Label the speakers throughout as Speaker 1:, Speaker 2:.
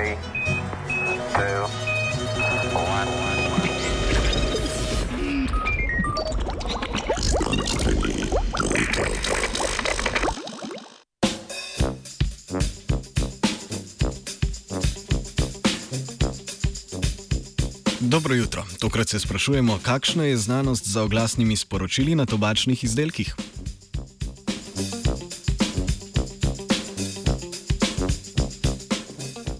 Speaker 1: three, two.
Speaker 2: Dobro jutro. Tokrat se sprašujemo, kakšna je znanost za oglasnimi sporočili na tobačnih izdelkih.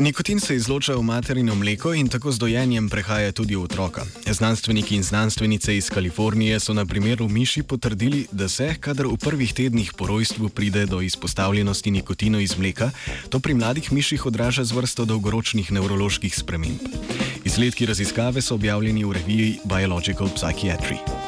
Speaker 2: Nikotin se izloča v materino mleko in tako z dojenjem prehaja tudi v otroka. Znanstveniki in znanstvenice iz Kalifornije so na primeru miši potrdili, da se, kadar v prvih tednih po rojstvu pride do izpostavljenosti nikotinu iz mleka, to pri mladih miših odraža z vrsto dolgoročnih nevroloških sprememb. Izsledki raziskave so objavljeni v reviji Biological Psychiatry.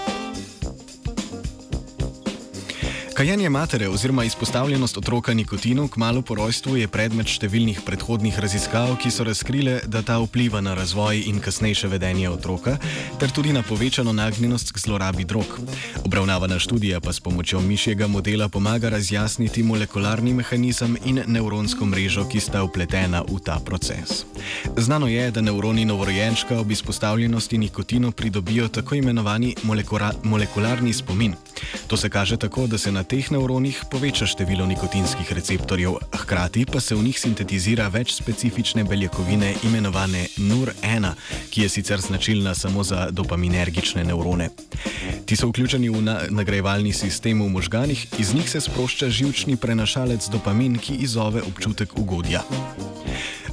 Speaker 2: Kajenje matere oziroma izpostavljenost otroka nikotinu k malu po rojstvu je predmet številnih predhodnih raziskav, ki so razkrile, da ta vpliva na razvoj in kasnejše vedenje otroka, ter tudi na povečano nagnjenost k zlorabi drog. Obravnavana študija pa s pomočjo mišjega modela pomaga razjasniti molekularni mehanizem in nevronsko mrežo, ki sta upletena v ta proces. Znano je, da nevroni novorojenčka ob izpostavljenosti nikotinu pridobijo tako imenovani molekularni spomin. To se kaže tako, da se na teh nevronih poveča število nikotinskih receptorjev, hkrati pa se v njih sintetizira več specifične beljakovine imenovane NUR1, ki je sicer značilna samo za dopaminergične nevrone. Ti so vključeni v na nagrajevalni sistem v možganih, iz njih se sprošča živčni prenašalec dopamin, ki izzove občutek ugodja.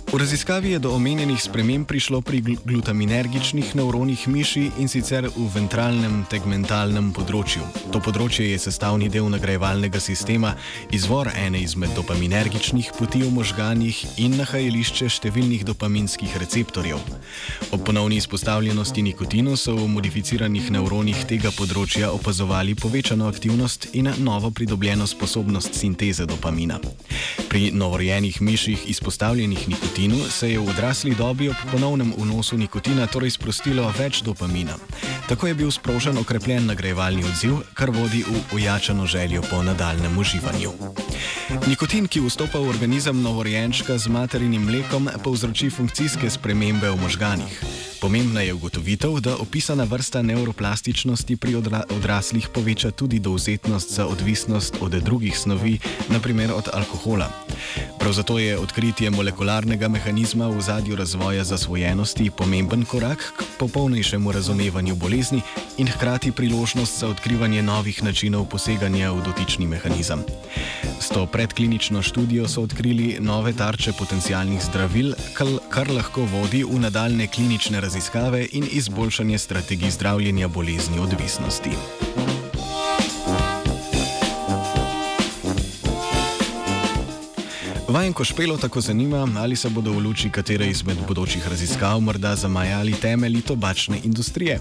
Speaker 2: V raziskavi je do omenjenih sprememb prišlo pri glutaminergičnih nevronih miši in sicer v ventralnem tegmentalnem področju. To področje je sestavni del nagrajevalnega sistema, izvor ene izmed dopaminergičnih poti v možganjih in nahajališče številnih dopaminskih receptorjev. Ob ponovni izpostavljenosti nikotinu so v modificiranih nevronih tega področja opazovali povečano aktivnost in novo pridobljeno sposobnost sinteze dopamina. Pri novorojenih miših izpostavljenih nikotinu se je v odrasli dobi ob ponovnem vnosu nikotina torej sprostilo več dopamina. Tako je bil sprožen okrepljen nagrajevalni odziv, kar vodi v ojačano željo po nadaljem uživanju. Nikotin, ki vstopa v organizem novorojenčka z materinim mlekom, povzroči funkcijske spremembe v možganjih. Pomembna je ugotovitev, da opisana vrsta neuroplastičnosti pri odra odraslih poveča tudi dovzetnost za odvisnost od drugih snovi, naprimer od alkohola. Prav zato je odkritje molekularnega mehanizma v zadju razvoja zasvojenosti pomemben korak k popolnejšemu razumevanju bolezni in hkrati priložnost za odkrivanje novih načinov poseganja v dotični mehanizem. S to predklinično študijo so odkrili nove tarče potencijalnih zdravil, kar lahko vodi v nadaljne klinične raziskave in izboljšanje strategij zdravljenja bolezni odvisnosti. Vajenko špelo tako zanima, ali se bodo v luči katere izmed bodočih raziskav morda zamajali temelji tobačne industrije.